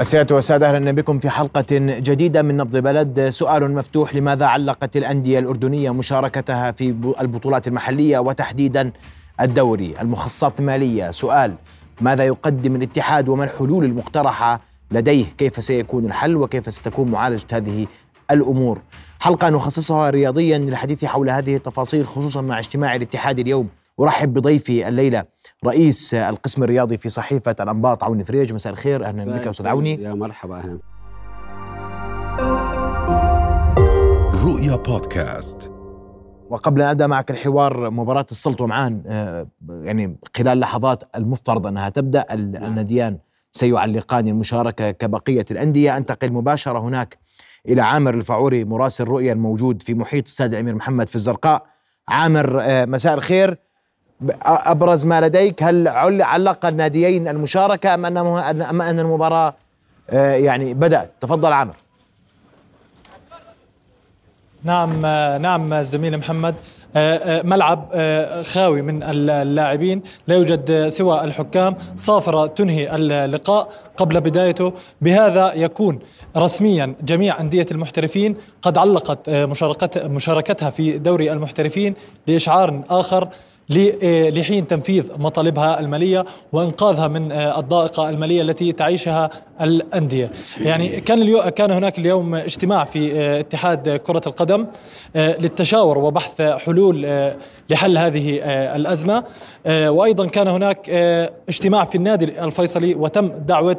السيادة والسادة أهلا بكم في حلقة جديدة من نبض بلد. سؤال مفتوح لماذا علقت الأندية الأردنية مشاركتها في البطولات المحلية وتحديدا الدوري المخصصات المالية؟ سؤال ماذا يقدم الاتحاد وما الحلول المقترحة لديه؟ كيف سيكون الحل وكيف ستكون معالجة هذه الأمور؟ حلقة نخصصها رياضيا للحديث حول هذه التفاصيل خصوصا مع اجتماع الاتحاد اليوم. أرحب بضيفي الليلة رئيس القسم الرياضي في صحيفة الأنباط عوني فريج. مساء الخير. أهلا بك أستاذ عوني. يا مرحبا أهلا. رؤيا بودكاست. وقبل أن أبدأ معك الحوار مباراة السلط ومعان آه، يعني خلال لحظات المفترض أنها تبدأ نعم. الناديان سيعلقان المشاركة كبقية الأندية. أنتقل مباشرة هناك إلى عامر الفعوري مراسل رؤيا الموجود في محيط استاد الأمير محمد في الزرقاء. عامر آه، مساء الخير. أبرز ما لديك هل علق الناديين المشاركة أم ان أم أن المباراة آه، يعني بدأت؟ تفضل عامر. نعم نعم زميلي محمد. آه، آه، ملعب خاوي من اللاعبين. لا يوجد سوى الحكام. صافرة تنهي اللقاء قبل بدايته. بهذا يكون رسميا جميع أندية المحترفين قد علقت مشاركتها في دوري المحترفين لإشعار آخر. آه، لحين تنفيذ مطالبها المالية وإنقاذها من آه، الضائقة المالية التي تعيشها الأندية. يعني كان اليوم كان هناك اليوم اجتماع في آه، اتحاد كرة القدم للتشاور وبحث حلول لحل هذه الأزمة وأيضا كان هناك اجتماع في النادي الفيصلي وتم دعوة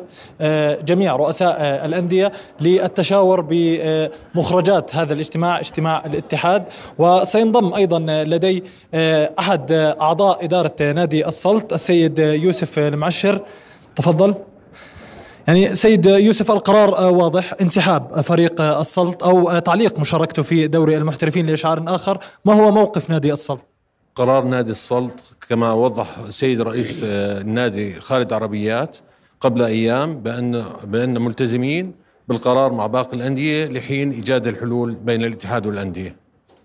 جميع رؤساء الأندية للتشاور بمخرجات هذا الاجتماع اجتماع الاتحاد وسينضم أيضا لدي أحد أعضاء إدارة نادي السلط السيد يوسف المعشر. تفضل. يعني سيد يوسف القرار واضح انسحاب فريق السلط أو تعليق مشاركته في دوري المحترفين لاشعار آخر. ما هو موقف نادي السلط؟ قرار نادي السلط كما وضح السيد رئيس النادي خالد عربيات قبل أيام بأن بأن ملتزمين بالقرار مع باقي الأندية لحين إيجاد الحلول بين الاتحاد والأندية.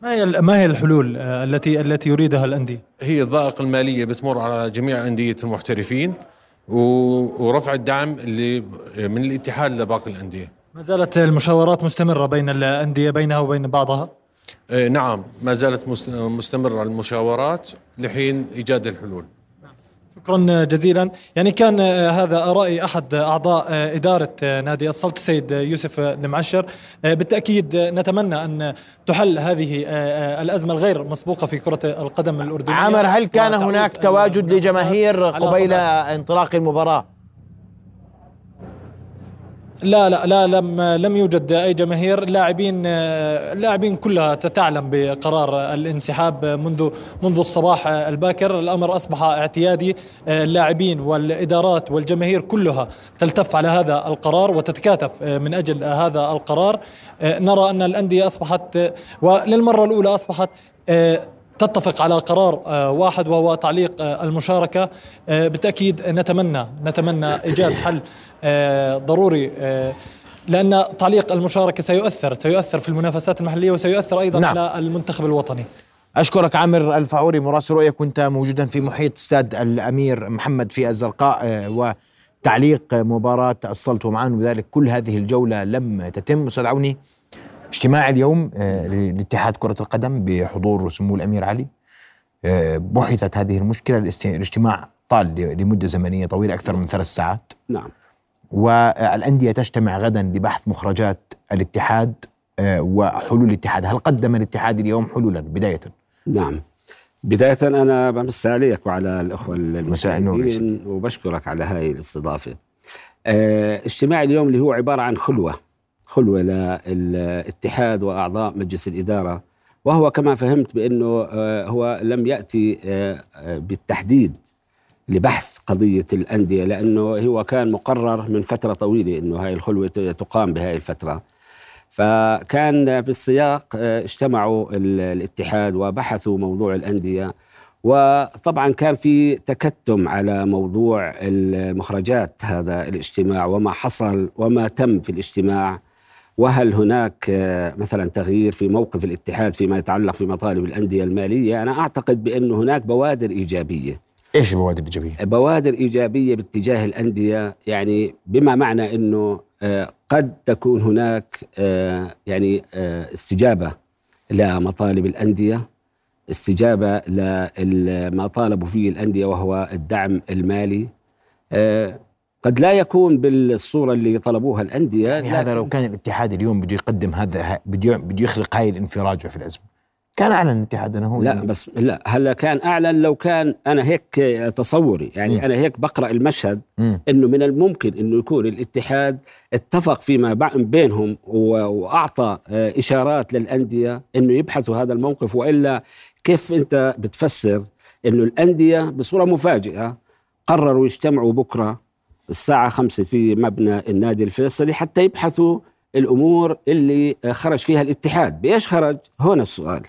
ما هي ما هي الحلول آه، التي التي يريدها الأندية؟ هي الضائقة المالية بتمر على جميع أندية المحترفين ورفع الدعم اللي من الاتحاد لباقي الأندية. ما زالت المشاورات مستمرة بين الأندية بينها وبين بعضها؟ آه، نعم ما زالت مستمرة المشاورات لحين إيجاد الحلول. شكرا جزيلا. يعني كان آه، هذا رأي أحد أعضاء آه، إدارة آه، نادي السلط السيد يوسف المعشر. بالتأكيد نتمنى أن تحل هذه الأزمة الغير مسبوقة في كرة القدم الأردنية. عامر هل كان هناك تواجد لجماهير قبيل انطلاق المباراة؟ لا لا لا لم لم يوجد أي جماهير. اللاعبين اللاعبين كلها تعلم بقرار الانسحاب منذ منذ الصباح الباكر. الأمر أصبح اعتيادي. اللاعبين والإدارات والجماهير كلها تلتف على هذا القرار وتتكاتف من أجل هذا القرار. نرى أن الأندية أصبحت وللمرة الأولى أصبحت تتفق على قرار واحد وهو تعليق المشاركة. بالتأكيد نتمنى نتمنى إيجاد حل آه، ضروري آه، لأن تعليق المشاركة سيؤثر سيؤثر في المنافسات المحلية وسيؤثر أيضا نعم. على المنتخب الوطني. أشكرك عامر الفعوري مراسل رؤيا كنت موجودا في محيط استاد الأمير محمد في الزرقاء آه، وتعليق مباراة السلط ومعان وذلك كل هذه الجولة لم تتم. أستاذ عوني اجتماع اليوم لاتحاد كرة القدم بحضور سمو الأمير علي. بحثت هذه المشكلة الاجتماع طال لمدة زمنية طويلة أكثر من ثلاث ساعات. نعم. والأندية تجتمع غدا لبحث مخرجات الاتحاد آه، وحلول الاتحاد. هل قدم الاتحاد اليوم حلولا بداية؟ نعم. بداية أنا بمسي عليك وعلى الأخوة المشاهدين وبشكرك على هاي الاستضافة. اجتماع اليوم اللي هو عبارة عن خلوة. خلوة للاتحاد وأعضاء مجلس الإدارة. وهو كما فهمت بأنه آه هو لم يأتي آه بالتحديد لبحث قضية الأندية لأنه هو كان مقرر من فترة طويلة أنه هاي الخلوة تقام بهاي الفترة. فكان بالسياق آه، اجتمعوا الاتحاد وبحثوا موضوع الأندية. وطبعا كان في تكتم على موضوع المخرجات هذا الاجتماع وما حصل وما تم في الاجتماع. وهل هناك آه، مثلا تغيير في موقف الاتحاد فيما يتعلق في مطالب الأندية المالية؟ أنا أعتقد بأن هناك بوادر إيجابية. إيش البوادر الايجابيه؟ بوادر إيجابية باتجاه الأندية يعني بما معنى أنه قد تكون هناك يعني استجابة لمطالب الأندية استجابة لما طالبوا فيه الأندية وهو الدعم المالي. قد لا يكون بالصورة اللي طلبوها الأندية يعني هذا لو كان الاتحاد اليوم بده يقدم هذا بده بده يخلق هاي الانفراجة في الأزمة كان أعلن الاتحاد أنه هو لا يعني بس لا هلا كان أعلن لو كان أنا هيك تصوري يعني م. أنا هيك بقرأ المشهد م. إنه من الممكن إنه يكون الاتحاد اتفق فيما بينهم وأعطى إشارات للأندية إنه يبحثوا هذا الموقف وإلا كيف أنت بتفسر إنه الأندية بصورة مفاجئة قرروا يجتمعوا بكرة الساعة خمسة في مبنى النادي الفيصلي حتى يبحثوا الأمور اللي خرج فيها الاتحاد. بإيش خرج؟ هنا السؤال.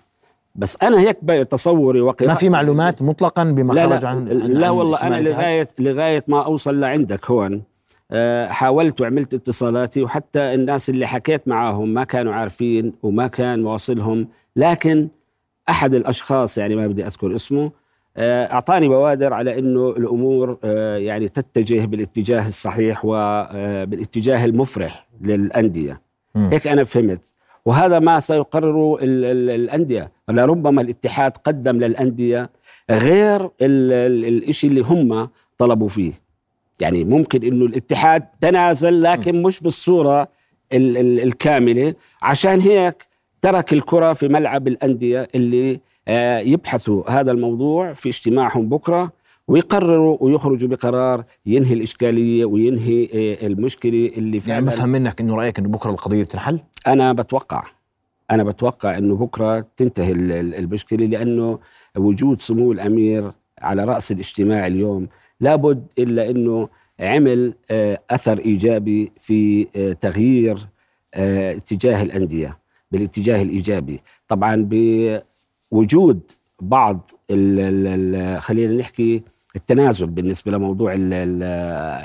بس أنا هيك تصوري وقراءة ما في معلومات مطلقا بما لا خرج لا عن لا والله أنا لغاية لغاية ما أوصل لعندك هون آه، حاولت وعملت اتصالاتي وحتى الناس اللي حكيت معاهم ما كانوا عارفين وما كان واصلهم لكن أحد الأشخاص يعني ما بدي أذكر اسمه أعطاني بوادر على إنه الأمور آه، يعني تتجه بالاتجاه الصحيح وبالاتجاه آه، المفرح للأندية. م. هيك أنا فهمت. وهذا ما سيقرره الأندية. لربما الاتحاد قدم للأندية غير الشيء اللي هم طلبوا فيه. يعني ممكن إنه الاتحاد تنازل لكن مش بالصورة الكاملة. عشان هيك ترك الكرة في ملعب الأندية اللي آه، يبحثوا هذا الموضوع في اجتماعهم بكرة ويقرروا ويخرجوا بقرار ينهي الإشكالية وينهي آه، المشكلة اللي فعلا يعني بفهم منك إنه رأيك إنه بكرة القضية بتنحل؟ أنا بتوقع أنا بتوقع إنه بكرة تنتهي المشكلة لأنه وجود سمو الأمير على رأس الاجتماع اليوم لابد إلا إنه عمل آه، أثر إيجابي في تغيير اتجاه الأندية بالاتجاه الإيجابي طبعا وجود بعض خلينا نحكي التنازل بالنسبة لموضوع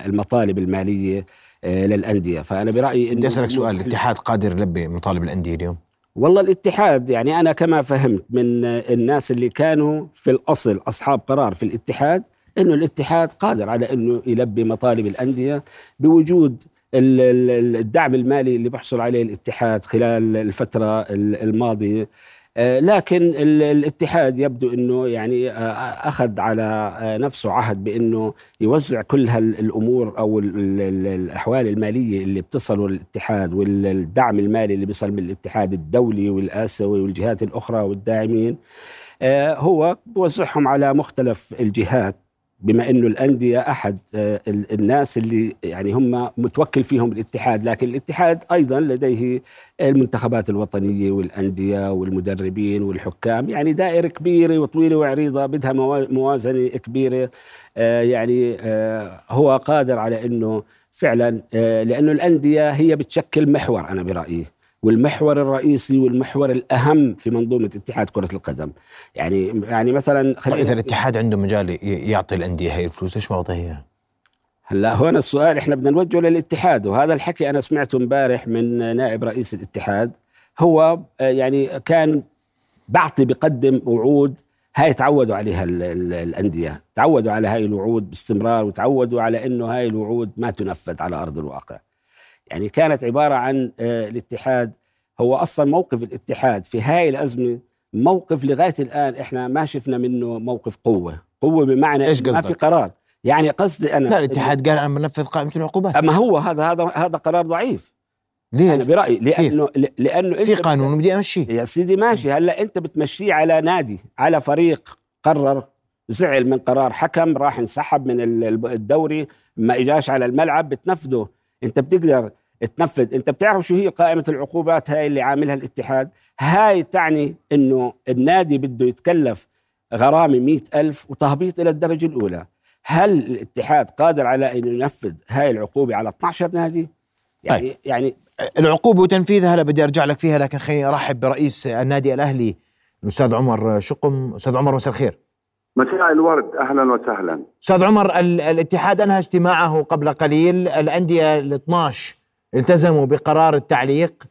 المطالب المالية آه، للأندية. فأنا برأيي بدي أسألك سؤال الاتحاد قادر يلبي مطالب الأندية اليوم؟ والله الاتحاد يعني أنا كما فهمت من الناس اللي كانوا في الأصل أصحاب قرار في الاتحاد إنه الاتحاد قادر على إنه يلبي مطالب الأندية بوجود الدعم المالي اللي بحصل عليه الاتحاد خلال الفترة الماضية. لكن الاتحاد يبدو إنه يعني آه، أخذ على آه، نفسه عهد بإنه يوزع كل هالأمور أو الأحوال المالية اللي بتصل للاتحاد والدعم المالي اللي بيصل من الاتحاد الدولي والآسيوي والجهات الأخرى والداعمين هو بوزعهم على مختلف الجهات. بما إنه الأندية أحد آه، الناس اللي يعني هم متوكل فيهم الاتحاد لكن الاتحاد أيضا لديه المنتخبات الوطنية والأندية والمدربين والحكام يعني دائرة كبيرة وطويلة وعريضة بدها موازنة كبيرة آه، يعني آه، هو قادر على إنه فعلا لأنه الأندية هي بتشكل محور أنا برأيي. والمحور الرئيسي والمحور الأهم في منظومة اتحاد كرة القدم. يعني يعني مثلا طيب إذا الاتحاد عنده مجال يعطي الأندية هي الفلوس يعطيها اياها؟ هلأ هون السؤال إحنا بدنا نوجهه للاتحاد وهذا الحكي أنا سمعته امبارح من نائب رئيس الاتحاد. هو آه، يعني كان بعطي بقدم وعود هاي تعودوا عليها الأندية. تعودوا على هاي الوعود باستمرار وتعودوا على إنه هاي الوعود ما تنفذ على أرض الواقع. يعني كانت عبارة عن آه، الاتحاد هو أصلا موقف الاتحاد في هاي الأزمة موقف لغاية الآن إحنا ما شفنا منه موقف قوة. قوة بمعنى إيش ما في قرار. يعني قصدي أنا لا الاتحاد قال أنا بنفذ قائمة العقوبات أما هو هذا هذا هذا قرار ضعيف. ليه؟ أنا برأيي لأنه لأنه في قانون بدي أمشيه يا سيدي ماشي. هلأ أنت بتمشيه على نادي على فريق قرر زعل من قرار حكم راح انسحب من الدوري ما إجاش على الملعب بتنفذه. أنت بتقدر تنفذ. انت بتعرف شو هي قائمة العقوبات؟ هاي اللي عاملها الاتحاد. هاي تعني انه النادي بده يتكلف غرامة مئة ألف وتهبيط إلى الدرجة الأولى. هل الاتحاد قادر على أن ينفذ هاي العقوبة على 12 نادي؟ يعني طيب. يعني العقوبة وتنفيذها هلا بدي أرجع لك فيها لكن خليني أرحب برئيس النادي الأهلي الأستاذ عمر شقم. أستاذ عمر مساء الخير. مساء الورد. أهلا وسهلا. أستاذ عمر الاتحاد أنهى اجتماعه قبل قليل. الأندية ال 12 التزموا بقرار التعليق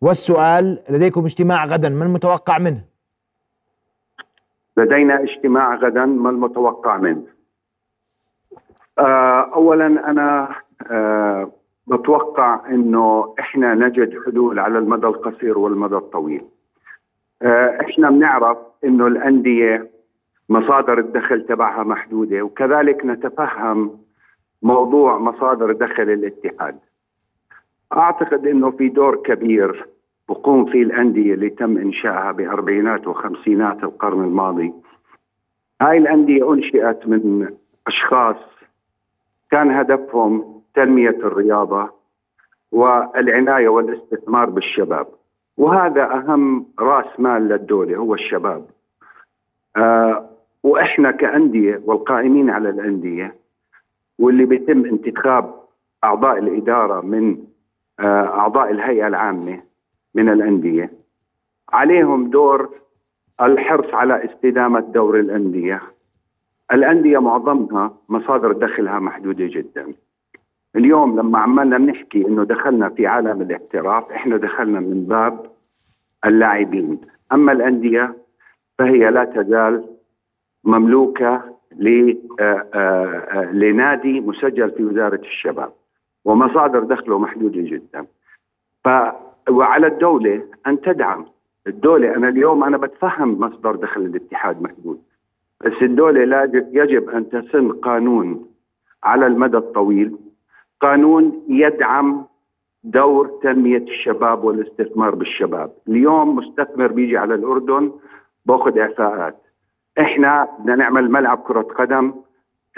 والسؤال لديكم اجتماع غدا ما المتوقع منه؟ لدينا اجتماع غدا ما المتوقع منه؟ آه اولا أنا آه بتوقع إنه إحنا نجد حلول على المدى القصير والمدى الطويل. آه، إحنا بنعرف إنه الأندية مصادر الدخل تبعها محدودة وكذلك نتفهم موضوع مصادر دخل الاتحاد. أعتقد إنه في دور كبير بقوم فيه الأندية اللي تم إنشائها بأربعينات وخمسينات القرن الماضي. هاي الأندية أنشئت من أشخاص كان هدفهم تنمية الرياضة والعناية والاستثمار بالشباب. وهذا أهم رأس مال للدولة هو الشباب. آه وإحنا كأندية والقائمين على الأندية واللي بيتم انتخاب أعضاء الإدارة من أعضاء الهيئة العامة من الأندية عليهم دور الحرص على استدامة دور الأندية. الأندية معظمها مصادر دخلها محدودة جدا. اليوم لما عمالنا بنحكي إنه دخلنا في عالم الاحتراف إحنا دخلنا من باب اللاعبين أما الأندية فهي لا تزال مملوكة لنادي مسجل في وزارة الشباب ومصادر دخله محدودة جدا. ف وعلى الدولة أن تدعم. الدولة أنا اليوم أنا بتفهم مصدر دخل الاتحاد محدود. بس الدولة لا يجب أن تسن قانون على المدى الطويل. قانون يدعم دور تنمية الشباب والاستثمار بالشباب. اليوم مستثمر بيجي على الأردن بأخذ إعفاءات. إحنا بدنا نعمل ملعب كرة قدم.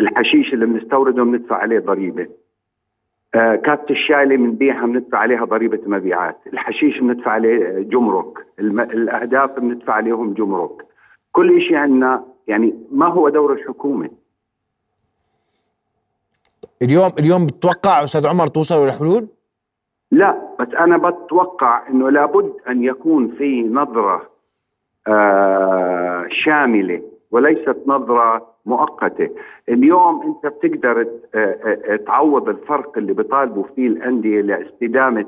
الحشيش اللي بنستورده بندفع عليه ضريبة. آه كاسة الشاي اللي بنبيعها بندفع عليها ضريبة مبيعات. الحشيش بندفع عليه جمرك. الم... الأهداف بندفع عليهم جمرك. كل شيء عندنا يعني ما هو دور الحكومة. اليوم اليوم بتتوقع أستاذ عمر توصلوا لحلول؟ لا بس أنا بتوقع إنه لابد أن يكون في نظرة آه شاملة وليست نظرة مؤقتة، اليوم انت بتقدر آه تعوض الفرق اللي بيطالبوا فيه الأندية لاستدامة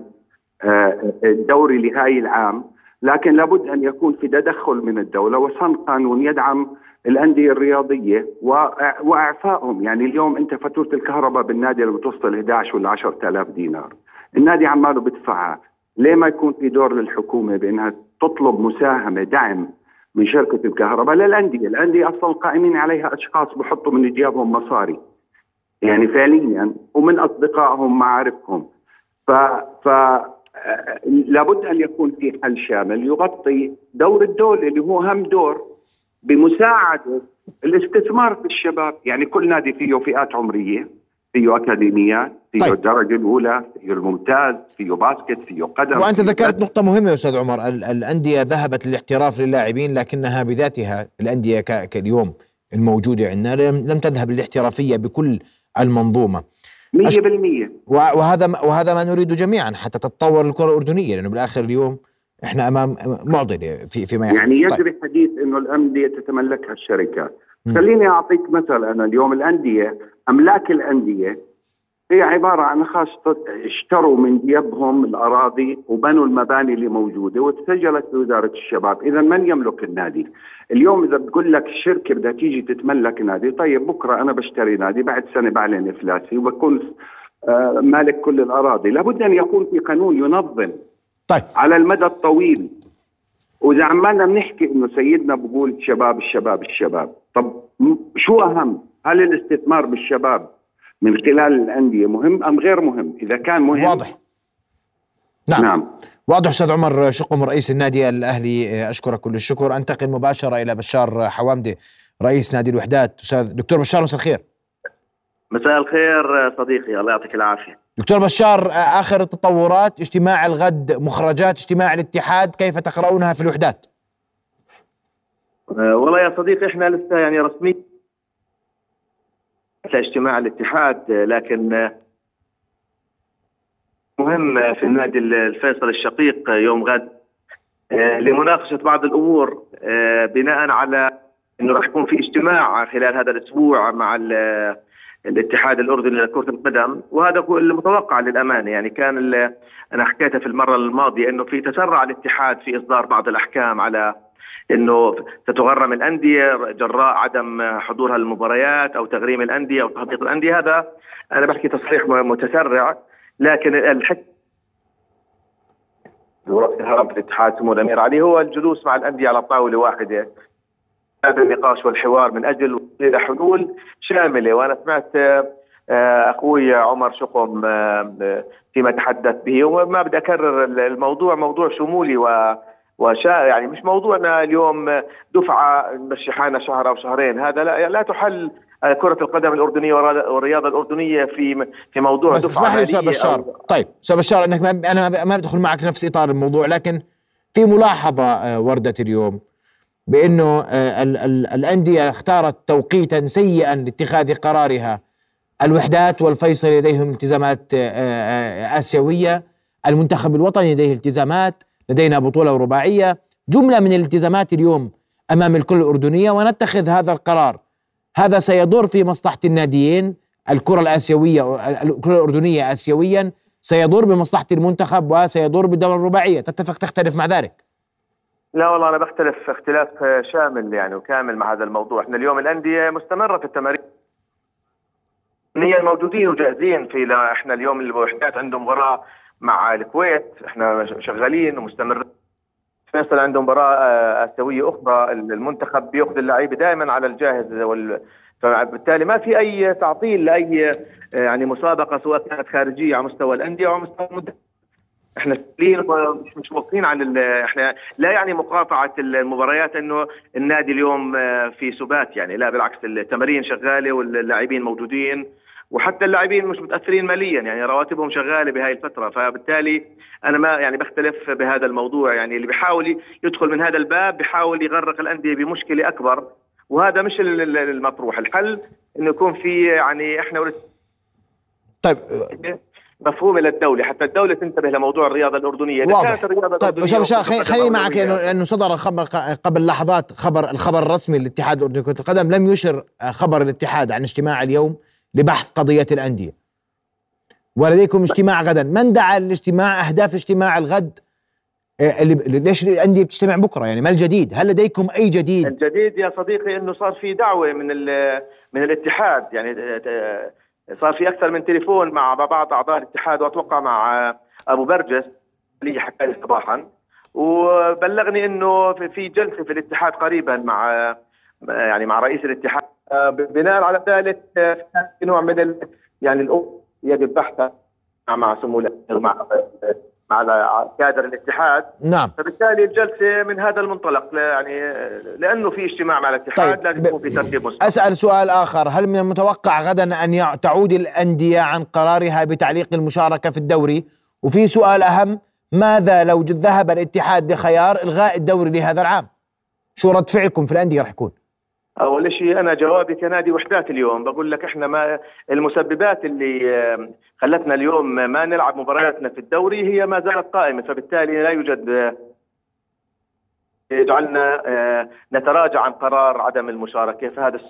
آه الدوري لهاي العام، لكن لابد أن يكون في تدخل من الدولة وصن قانون يدعم الأندية الرياضية وإعفائهم، يعني اليوم انت فاتورة الكهرباء بالنادي اللي بتوصل 11 ولا 10000 دينار. النادي عماله بدفعها. ليه ما يكون في دور للحكومة بأنها تطلب مساهمة دعم من شركة الكهرباء للأندية. الأندية أصلا قائمين عليها أشخاص بحطوا من جيابهم مصاري. يعني فعليا ومن أصدقائهم معارفهم. ف, ف... لابد أن يكون في حل شامل يغطي دور الدولة اللي هو أهم دور بمساعدة الاستثمار في الشباب. يعني كل نادي فيه فئات عمرية. فيه اكاديميات فيه طيب. الدرجه الأولى فيه الممتاز فيه باسكت فيه قدم وأنت ذكرت نقطة مهمة يا أستاذ عمر الأندية ذهبت للاحتراف للاعبين لكنها بذاتها الأندية كاليوم الموجودة عندنا لم تذهب للاحترافية بكل المنظومة 100% وهذا وهذا ما نريد جميعا حتى تتطور الكرة الأردنية لأنه بالآخر اليوم إحنا أمام معضلة في فيما يعني يعني يجري طيب. حديث إنه الأندية تتملكها الشركات خليني أعطيك مثل أنا اليوم. الأندية أملاك الأندية هي عبارة عن اشخاص اشتروا من جيبهم الأراضي وبنوا المباني اللي موجودة وتسجلت في وزاره الشباب، إذا من يملك النادي؟ اليوم إذا بتقول لك الشركة بدها تيجي تتملك نادي، طيب بكرة أنا بشتري نادي بعد سنة بعلن إفلاسي وبكون آه مالك كل الأراضي، لابد أن يكون في قانون ينظم طيب. على المدى الطويل. وإذا عمالنا بنحكي إنه سيدنا بقول شباب الشباب الشباب، طب شو أهم؟ هل الاستثمار بالشباب من خلال الأندية مهم أم غير مهم؟ إذا كان مهم واضح نعم, نعم. واضح أستاذ عمر شقم رئيس النادي الأهلي أشكرك كل الشكر أنتقل مباشرة إلى بشار حوامده رئيس نادي الوحدات أستاذ دكتور بشار مساء الخير مساء الخير صديقي الله يعطيك العافية دكتور بشار آخر التطورات اجتماع الغد مخرجات اجتماع الاتحاد كيف تقرؤونها في الوحدات؟ أه والله يا صديقي إحنا لسه يعني رسميا اجتماع الاتحاد لكن مهم في النادي الفيصل الشقيق يوم غد لمناقشة بعض الأمور بناء على إنه راح يكون في اجتماع خلال هذا الأسبوع مع الاتحاد الاردني لكره القدم وهذا هو المتوقع للأمانة. يعني كان أنا حكيتها في المرة الماضية إنه في تسرع الاتحاد في إصدار بعض الأحكام على إنه ستغرم الأندية جراء عدم حضورها للمباريات أو تغريم الأندية أو تهبيط الأندية. هذا أنا بحكي تصريح متسرع لكن الحكم هرم الاتحاد سمو الأمير علي هو الجلوس مع الأندية على طاولة واحدة. هذا النقاش والحوار من أجل حلول شاملة. وأنا سمعت آه، أخوي عمر شقم آه، فيما تحدث به. وما بدي أكرر الموضوع موضوع شمولي و وشا يعني مش موضوعنا اليوم دفعة نمشي حالنا شهر أو شهرين. هذا لا لا تحل كرة القدم الأردنية والرياضة الأردنية في في موضوع بس اسمح لي أستاذ بشار أو... طيب أستاذ بشار أنك ما أنا ما بدخل معك نفس إطار الموضوع لكن في ملاحظة آه، وردت اليوم. بأنه ال ال الأندية اختارت توقيتا سيئا لاتخاذ قرارها. الوحدات والفيصل لديهم التزامات آه، آه، آسيوية. المنتخب الوطني لديه التزامات. لدينا بطولة رباعية. جملة من الالتزامات اليوم أمام الكل الأردنية ونتخذ هذا القرار. هذا سيضر في مصلحة الناديين. الكرة الآسيوية الكرة الأردنية آسيويا. سيضر بمصلحة المنتخب وسيضر بالدولة الرباعية. تتفق تختلف مع ذلك. لا والله أنا بختلف اختلاف شامل يعني وكامل مع هذا الموضوع. إحنا اليوم الأندية مستمرة في التمارين هي موجودين وجاهزين في لا إحنا اليوم الوحدات عندهم مباراه مع الكويت إحنا شغالين ومستمرين. فيصل عنده مباراه اسيويه أخرى المنتخب بيأخذ اللعيبة دائما على الجاهز وال فبالتالي ما في أي تعطيل لأي آه، يعني مسابقة سواء كانت خارجية على مستوى الأندية أو مستوى المنتخب. إحنا مش مش موقفين عن إحنا لا يعني مقاطعة المباريات إنه النادي اليوم آه، في سبات يعني. لا بالعكس التمارين شغالة واللاعبين موجودين وحتى اللاعبين مش متأثرين ماليا يعني رواتبهم شغالة بهاي الفترة. فبالتالي أنا ما يعني بختلف بهذا الموضوع يعني. اللي بيحاول يدخل من هذا الباب بيحاول يغرق الأندية بمشكلة أكبر. وهذا مش المطروح. الحل إنه يكون في يعني إحنا طيب مفهومه للدوله حتى الدولة تنتبه لموضوع الرياضة الأردنية واضح. كانت الرياضة طيب الأردنية خليني معك إنه لأنه صدر خبر قبل لحظات خبر الخبر الرسمي للاتحاد الأردني لكرة القدم لم يشر خبر الاتحاد عن اجتماع اليوم لبحث قضية الأندية ولديكم اجتماع غدا من دعا للاجتماع أهداف اجتماع الغد آه، اللي ليش الأندية بتجتمع بكرة يعني ما الجديد؟ هل لديكم أي جديد؟ الجديد يا صديقي إنه صار في دعوة من من الاتحاد يعني آه، آه، صار في أكثر من تليفون مع بعض أعضاء الاتحاد وأتوقع مع أبو برجس اللي حكى لي صباحا. وبلغني إنه في جلسة في الاتحاد قريبا مع يعني مع رئيس الاتحاد. بناء على ذلك في نوع من يعني الأم يد البحث مع سمو مع مع كادر الاتحاد. نعم. فبالتالي الجلسة من هذا المنطلق يعني لأنه في اجتماع مع الاتحاد طيب. لازم يكون في ترتيب مستوى. أسأل سؤال آخر. هل من المتوقع غدا أن تعود الأندية عن قرارها بتعليق المشاركة في الدوري؟ وفي سؤال أهم ماذا لو ذهب الاتحاد لخيار إلغاء الدوري لهذا العام؟ شو رد فعلكم في الأندية رح يكون؟ أول شيء أنا جوابي كنادي وحدات اليوم. بقول لك إحنا ما المسببات اللي خلتنا اليوم ما نلعب مبارياتنا في الدوري هي ما زالت قائمة فبالتالي لا يوجد يجعلنا آه، نتراجع عن قرار عدم المشاركة. فهذا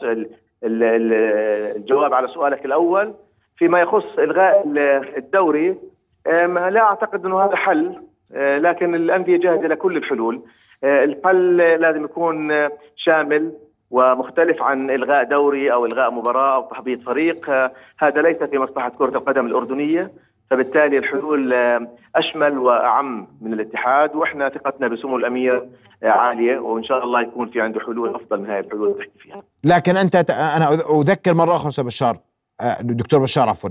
الجواب على سؤالك الأول. فيما يخص إلغاء الدوري لا أعتقد إنه هذا حل آه، لكن الأندية جاهزة لكل الحلول. آه، الحل لازم يكون شامل. ومختلف عن إلغاء دوري أو إلغاء مباراة أو تحبيط فريق هذا ليس في مصلحة كرة القدم الأردنية. فبالتالي الحلول أشمل وأعم من الاتحاد وإحنا ثقتنا بسمو الأمير عالية وإن شاء الله يكون في عنده حلول أفضل من هذه الحلول اللي تحكي فيها. لكن أنت أنا أذكر مرة أخرى أستاذ بشار دكتور بشار عفوا.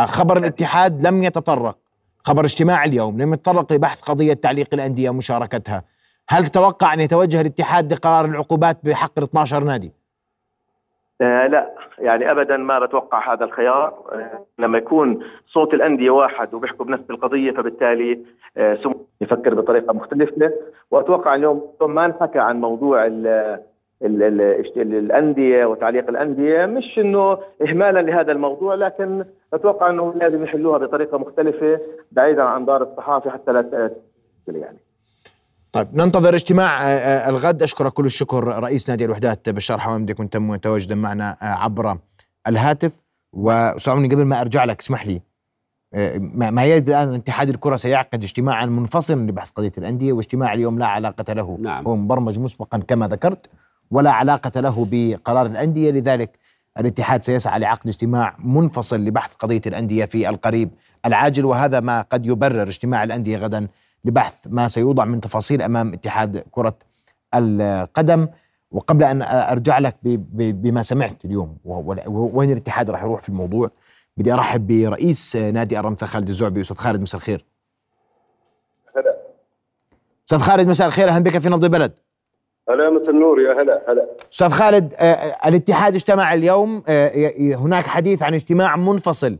خبر الاتحاد لم يتطرق. خبر اجتماع اليوم لم يتطرق لبحث قضية تعليق الأندية مشاركتها. هل تتوقع أن يتوجه الاتحاد لقرار العقوبات بحق ال 12 نادي؟ آه لا. يعني ابدا ما بتوقع هذا الخيار. آه لما يكون صوت الأندية واحد وبيحكوا بنفس القضية فبالتالي آه يفكر بطريقة مختلفة. وأتوقع اليوم ما انحكى عن موضوع ال الأندية وتعليق الأندية. مش إنه اهمالا لهذا الموضوع لكن أتوقع إنه لازم يحلوها بطريقة مختلفة بعيدا عن دار الصحافة حتى لا يعني. طيب ننتظر اجتماع آه، آه، الغد. أشكرك كل الشكر رئيس نادي الوحدات بشار حوامدي. كنت متواجدا معنا آه، عبر الهاتف. وسامحني قبل ما أرجع لك اسمح لي ما يرد الآن اتحاد الكرة سيعقد اجتماعا منفصلا لبحث قضية الأندية واجتماع اليوم لا علاقة له. نعم. هو مبرمج مسبقا كما ذكرت ولا علاقة له بقرار الأندية. لذلك الاتحاد سيسعى لعقد اجتماع منفصل لبحث قضية الأندية في القريب العاجل. وهذا ما قد يبرر اجتماع الأندية غدا لبحث ما سيوضع من تفاصيل أمام اتحاد كرة القدم. وقبل أن أرجع لك بما سمعت اليوم وين الاتحاد راح يروح في الموضوع؟ بدي أرحب برئيس نادي أرمثا خالد الزعبي. أستاذ خالد مساء الخير. هلا. أستاذ خالد مساء الخير. أهلا بك في نبض البلد. هلا مساء النور. يا هلا هلا. أستاذ خالد آه، آه، الاتحاد اجتمع اليوم آه، هناك حديث عن اجتماع منفصل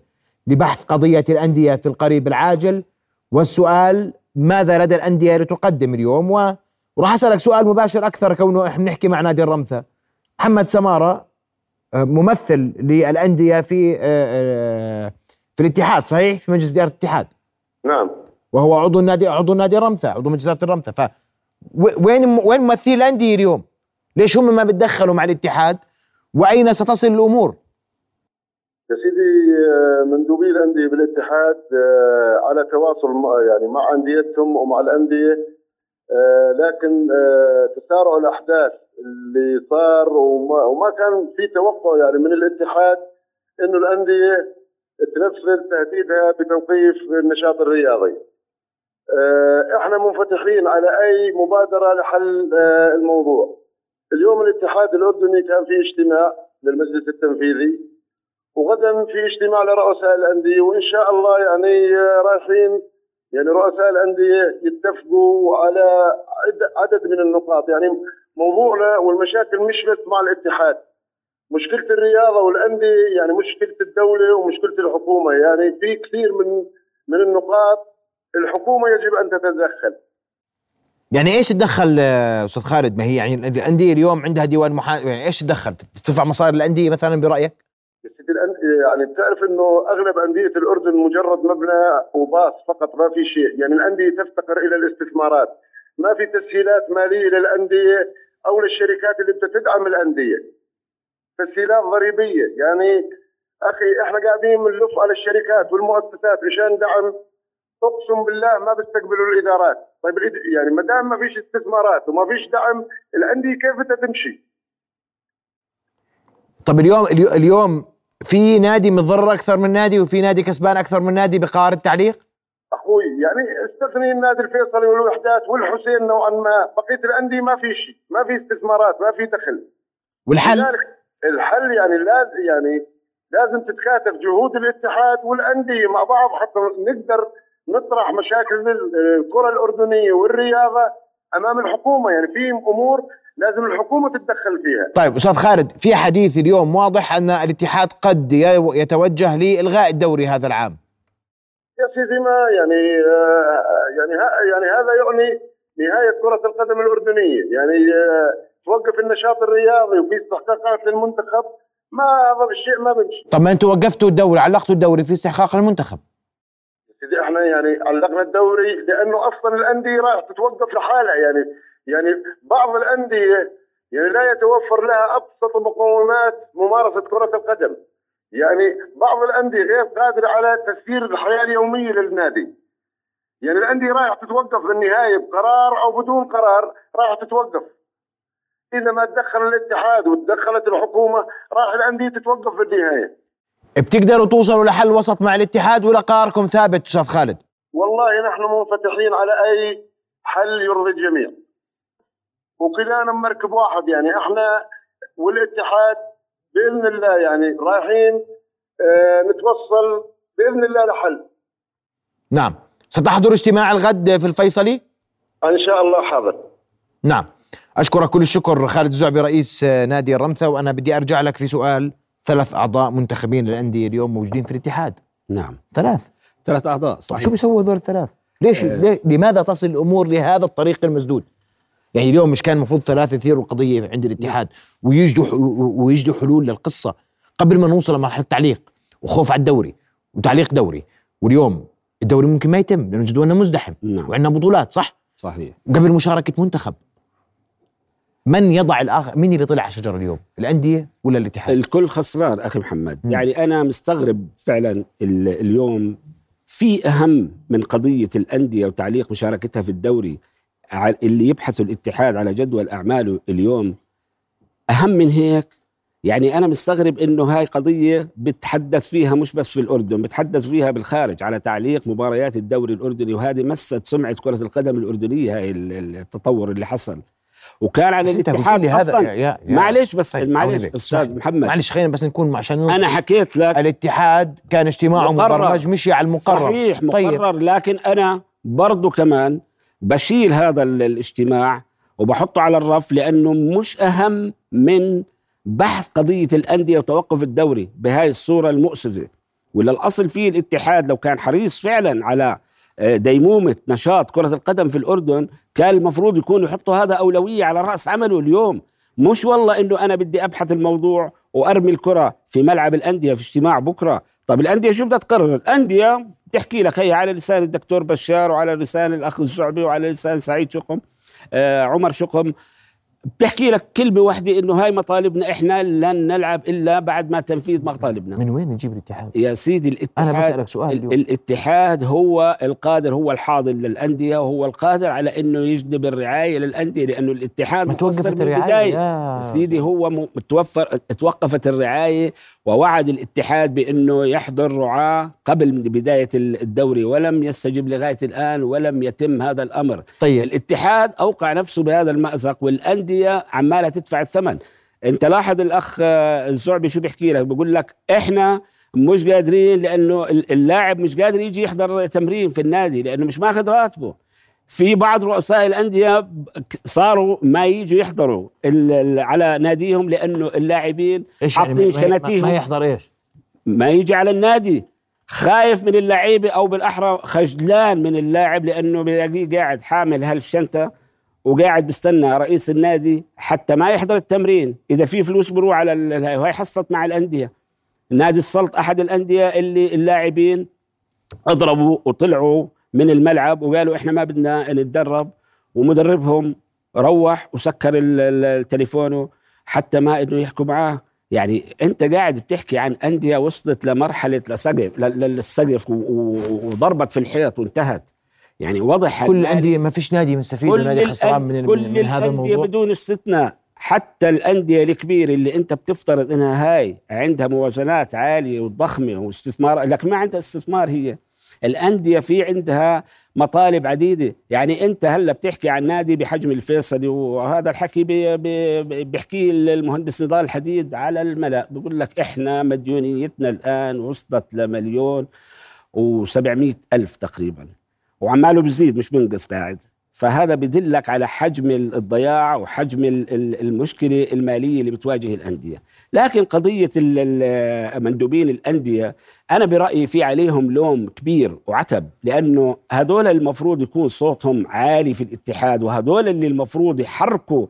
لبحث قضية الأندية في القريب العاجل. والسؤال ماذا لدى الأندية لتقدم اليوم وراح أسألك سؤال مباشر أكثر كونه إحنا بنحكي مع نادي الرمثا محمد سمارة ممثل للأندية في في الاتحاد صحيح في مجلس إدارة الاتحاد نعم وهو عضو النادي عضو النادي الرمثا عضو مجلس إدارة الرمثا ف وين وين ممثلي الأندية اليوم؟ ليش هم ما بتدخلوا مع الاتحاد؟ وأين ستصل الأمور؟ يا سيدي آه، مندوبي الأندية بالاتحاد آه، على تواصل يعني مع أنديتهم ومع الأندية آه، لكن تسارع الأحداث اللي صار وما, وما كان في توقع يعني من الاتحاد إنه الأندية تنفذ تهديدها بتوقيف النشاط الرياضي. آه، إحنا منفتحين على أي مبادرة لحل آه، الموضوع. اليوم الاتحاد الأردني كان في اجتماع للمجلس التنفيذي وغدا في اجتماع لرؤساء الأندية وإن شاء الله يعني آه، رايحين يعني رؤساء الأندية يتفقوا على عدد من النقاط. يعني موضوعنا والمشاكل مش بس مع الاتحاد. مشكلة الرياضة والأندية يعني مشكلة الدولة ومشكلة الحكومة. يعني في كثير من من النقاط الحكومة يجب أن تتدخل. يعني إيش تدخل آه، أستاذ خالد؟ ما هي يعني الأندية اليوم عندها ديوان محامي يعني إيش تدخل؟ تدفع مصاري الأندية مثلا برأيك؟ يعني بتعرف إنه أغلب أندية الأردن مجرد مبنى وباص فقط ما في شيء، يعني الأندية تفتقر إلى الاستثمارات، ما في تسهيلات مالية للأندية أو للشركات اللي بتدعم الأندية. تسهيلات ضريبية، يعني أخي إحنا قاعدين بنلف على الشركات والمؤسسات مشان دعم. أقسم بالله ما بيستقبلوا الإدارات. طيب يعني ما دام ما فيش استثمارات وما فيش دعم الأندية كيف بدها تمشي؟ طيب اليوم اليوم في نادي متضرر أكثر من نادي وفي نادي كسبان أكثر من نادي بقرار التعليق؟ أخوي يعني استثني النادي الفيصلي والوحدات والحسين نوعا ما. بقية الأندية ما في شيء ما في استثمارات ما في دخل. والحل؟ الحل يعني لازم يعني لازم تتكاتف جهود الاتحاد والأندية مع بعض حتى نقدر نطرح مشاكل الكرة الأردنية والرياضة أمام الحكومة. يعني في أمور لازم الحكومة تتدخل فيها. طيب أستاذ خالد في حديث اليوم واضح أن الاتحاد قد يتوجه لإلغاء الدوري هذا العام. يا سيدي ما يعني آه، يعني يعني هذا يعني نهاية كرة القدم الأردنية. يعني آه، توقف النشاط الرياضي وفي استحقاقات للمنتخب ما هذا الشيء ما بمشي طب ما أنتم وقفتوا الدوري علقتوا الدوري في استحقاق المنتخب. سيدي إحنا يعني علقنا الدوري لأنه أصلا الأندية راح تتوقف لحالها. يعني يعني بعض الأندية يعني لا يتوفر لها أبسط مقومات ممارسة كرة القدم. يعني بعض الأندية غير قادرة على تسيير الحياة اليومية للنادي. يعني الأندية رايح تتوقف بالنهاية بقرار أو بدون قرار راح تتوقف. إذا ما تدخل الاتحاد وتدخلت الحكومة راح الأندية تتوقف بالنهاية. بتقدروا توصلوا لحل وسط مع الاتحاد ولا قراركم ثابت أستاذ خالد؟ والله نحن منفتحين على أي حل يرضي الجميع. وكلنا مركب واحد يعني. إحنا والاتحاد بإذن الله يعني رايحين آه نتوصل بإذن الله لحل. نعم. ستحضر اجتماع الغد في الفيصلي؟ إن شاء الله حاضر. نعم. أشكرك كل الشكر خالد الزعبي رئيس نادي الرمثا وأنا بدي أرجع لك في سؤال. ثلاث أعضاء منتخبين للأندية اليوم موجودين في الاتحاد. نعم. ثلاث. ثلاث أعضاء صحيح. شو بيسووا هذول الثلاث؟ ليش آه. ليه لماذا تصل الأمور لهذا الطريق المسدود؟ يعني اليوم مش كان المفروض ثلاثة يثيروا القضية عند الاتحاد ويجدوا ويجدوا حلول للقصة قبل ما نوصل لمرحلة تعليق وخوف على الدوري وتعليق دوري. واليوم الدوري ممكن ما يتم لأنه جدولنا مزدحم. نعم. وعندنا بطولات صح؟ صحيح. قبل مشاركة منتخب. من يضع الآخر مين اللي طلع على الشجره اليوم؟ الأندية ولا الاتحاد؟ الكل خسران أخي محمد. م. يعني أنا مستغرب فعلا اليوم في أهم من قضية الأندية وتعليق مشاركتها في الدوري اللي يبحث الاتحاد على جدول أعماله اليوم أهم من هيك؟ يعني أنا مستغرب إنه هاي قضية بتحدث فيها مش بس في الأردن بتحدث فيها بالخارج على تعليق مباريات الدوري الأردني وهذه مست سمعة كرة القدم الأردنية هاي التطور اللي حصل. وكان على الاتحاد هذا يا يا معلش بس طيب معلش أستاذ محمد. معلش خلينا بس نكون عشان أنا حكيت لك الاتحاد كان اجتماعه مبرمج مشي على المقرر. صحيح مقرر طيب. لكن أنا برضه كمان بشيل هذا الاجتماع وبحطه على الرف لأنه مش أهم من بحث قضية الأندية وتوقف الدوري بهاي الصورة المؤسفة. ولا الاصل فيه الاتحاد لو كان حريص فعلا على آه، ديمومة نشاط كرة القدم في الأردن كان المفروض يكون يحطوا هذا أولوية على رأس عمله اليوم. مش والله إنه أنا بدي أبحث الموضوع وأرمي الكرة في ملعب الأندية في اجتماع بكرة. طب الأندية شو بدها تقرر؟ الأندية تحكي لك هي على لسان الدكتور بشار وعلى لسان الأخ الزعبي وعلى لسان سعيد شقم آه عمر شقم. بحكي لك كلمة واحدة إنه هاي مطالبنا إحنا لن نلعب إلا بعد ما تنفيذ مطالبنا. من وين نجيب الاتحاد؟ يا سيدي الاتحاد أنا بسألك سؤال اليوم. الاتحاد هو القادر هو الحاضر للأندية وهو القادر على إنه يجذب الرعاية للأندية لأنه الاتحاد من البدايه يا سيدي هو متوفر توقفت الرعاية ووعد الاتحاد بأنه يحضر رعاة قبل بداية الدوري ولم يستجب لغاية الآن ولم يتم هذا الأمر. طيب. الاتحاد أوقع نفسه بهذا المأزق والأندية عمالة تدفع الثمن. أنت لاحظ الأخ الزعبي شو بيحكي لك؟ بيقول لك إحنا مش قادرين لأنه اللاعب مش قادر يجي يحضر تمرين في النادي لأنه مش ماخذ راتبه. في بعض رؤساء الأندية صاروا ما يجوا يحضروا على ناديهم لأنه اللاعبين يعني حاطين يعني شناتيهم. ما يحضر إيش؟ ما يجي على النادي. خايف من اللعيبه أو بالأحرى خجلان من اللاعب لأنه بلاقيه قاعد حامل هالشنطة وقاعد بستنى رئيس النادي حتى ما يحضر التمرين. إذا في فلوس بروح على وهي حصت مع الأندية. نادي السلط أحد الأندية اللي اللاعبين أضربوا وطلعوا من الملعب وقالوا إحنا ما بدنا نتدرب. ومدربهم روح وسكر التليفون حتى ما إنه يحكوا معاه. يعني أنت قاعد بتحكي عن أندية وصلت لمرحلة لسقف للسقف وضربت في الحيط وانتهت. يعني واضح كل الانديه ما فيش نادي مستفيد ونادي خسران من, كل من هذا الموضوع. بدون استثناء. حتى الأندية الكبيرة اللي أنت بتفترض إنها هاي عندها موازنات عالية وضخمة واستثمار لكن ما عندها استثمار هي. الأندية في عندها مطالب عديدة. يعني أنت هلأ بتحكي عن نادي بحجم الفيصلي وهذا الحكي بيحكيه المهندس نضال الحديد على الملأ. بقول لك إحنا مديونيتنا الآن وصلت لمليون و700 ألف تقريبا. وعماله بزيد مش بينقص قاعد. فهذا بدلك على حجم الضياع وحجم المشكلة المالية اللي بتواجه الأندية. لكن قضية مندوبين الأندية أنا برأيي في عليهم لوم كبير وعتب لأنه هذول المفروض يكون صوتهم عالي في الاتحاد وهذول اللي المفروض يحركوا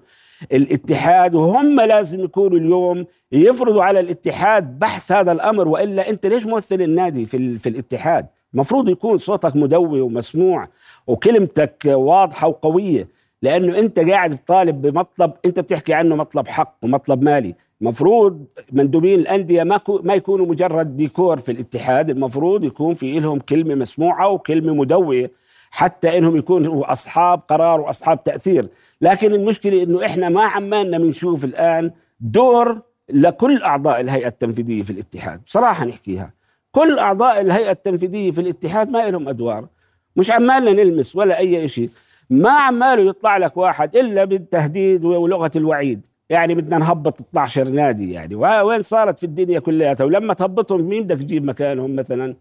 الاتحاد وهم لازم يكونوا اليوم يفرضوا على الاتحاد بحث هذا الأمر وإلا أنت ليش ممثل النادي في, في الاتحاد؟ المفروض يكون صوتك مدوي ومسموع وكلمتك واضحة وقوية لأنه أنت قاعد بطالب بمطلب أنت بتحكي عنه مطلب حق ومطلب مالي. المفروض مندوبين الأندية ما ما يكونوا مجرد ديكور في الاتحاد المفروض يكون في لهم كلمة مسموعة وكلمة مدوية حتى إنهم يكونوا أصحاب قرار وأصحاب تأثير. لكن المشكلة إنه إحنا ما عمالنا بنشوف الآن دور لكل أعضاء الهيئة التنفيذية في الاتحاد. بصراحة نحكيها. كل أعضاء الهيئة التنفيذية في الاتحاد ما لهم أدوار. مش عمالنا نلمس ولا أي شيء ما عماله يطلع لك واحد إلا بالتهديد ولغة الوعيد. يعني بدنا نهبط 12 نادي يعني. وين صارت في الدنيا كلها ولما تهبطهم مين بدك تجيب مكانهم مثلا؟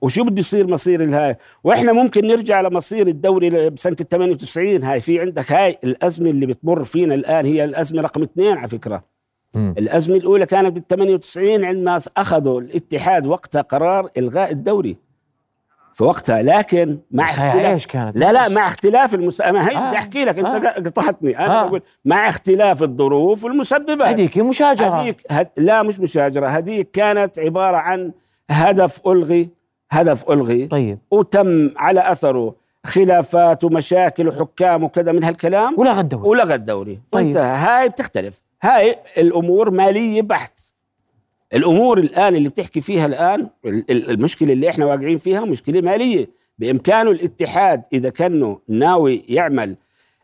وشو بده يصير مصير الهاي؟ وإحنا ممكن نرجع لمصير الدوري بسنة ال 98 هاي في عندك هاي الأزمة اللي بتمر فينا الآن. هي الأزمة رقم اثنين على فكرة. م. الأزمة الأولى كانت بال 98 عندما أخذوا الاتحاد وقتها قرار إلغاء الدوري. في وقتها لكن مع اختلاف كانت؟ لا لا مع اختلاف المسألة هي آه. بدي أحكي لك أنت آه. قطعتني. أنا آه. بقول مع اختلاف الظروف والمسببات. هذيك مشاجرة. هديك هد... لا مش مشاجرة. هذيك كانت عبارة عن هدف ألغي هدف ألغي. طيب. وتم على أثره خلافات ومشاكل وحكام وكذا من هالكلام. ولغى الدوري. ولغى الدوري. طيب. هاي بتختلف. هاي الأمور مالية بحت. الأمور الآن اللي بتحكي فيها الآن المشكلة اللي إحنا واقعين فيها مشكلة مالية. بإمكانه الاتحاد إذا كانه ناوي يعمل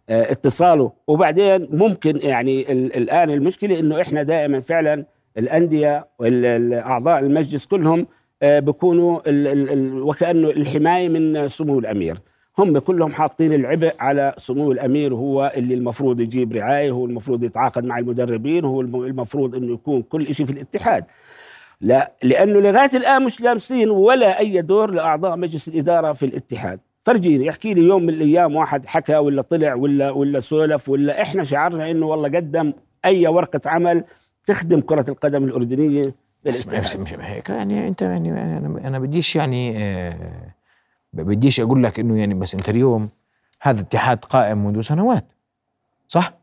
آه، اتصاله. وبعدين ممكن يعني الآن المشكلة إنه إحنا دائما فعلا الأندية والاعضاء المجلس كلهم آه، بيكونوا وكأنه الحماية من سمو الأمير. هم كلهم حاطين العبء على سمو الأمير هو اللي المفروض يجيب رعاية هو المفروض يتعاقد مع المدربين هو المفروض إنه يكون كل شيء في الاتحاد. لا لأنه لغاية الآن مش لامسين ولا أي دور لأعضاء مجلس الإدارة في الاتحاد. فرجيني يحكي لي يوم من الأيام واحد حكى ولا طلع ولا ولا سولف ولا إحنا شعرنا إنه والله قدم أي ورقة عمل تخدم كرة القدم الأردنية اسمع مش هيك يعني أنت يعني أنا أنا بديش يعني آه بديش أقول لك إنه يعني بس أنت اليوم هذا اتحاد قائم منذ سنوات صح؟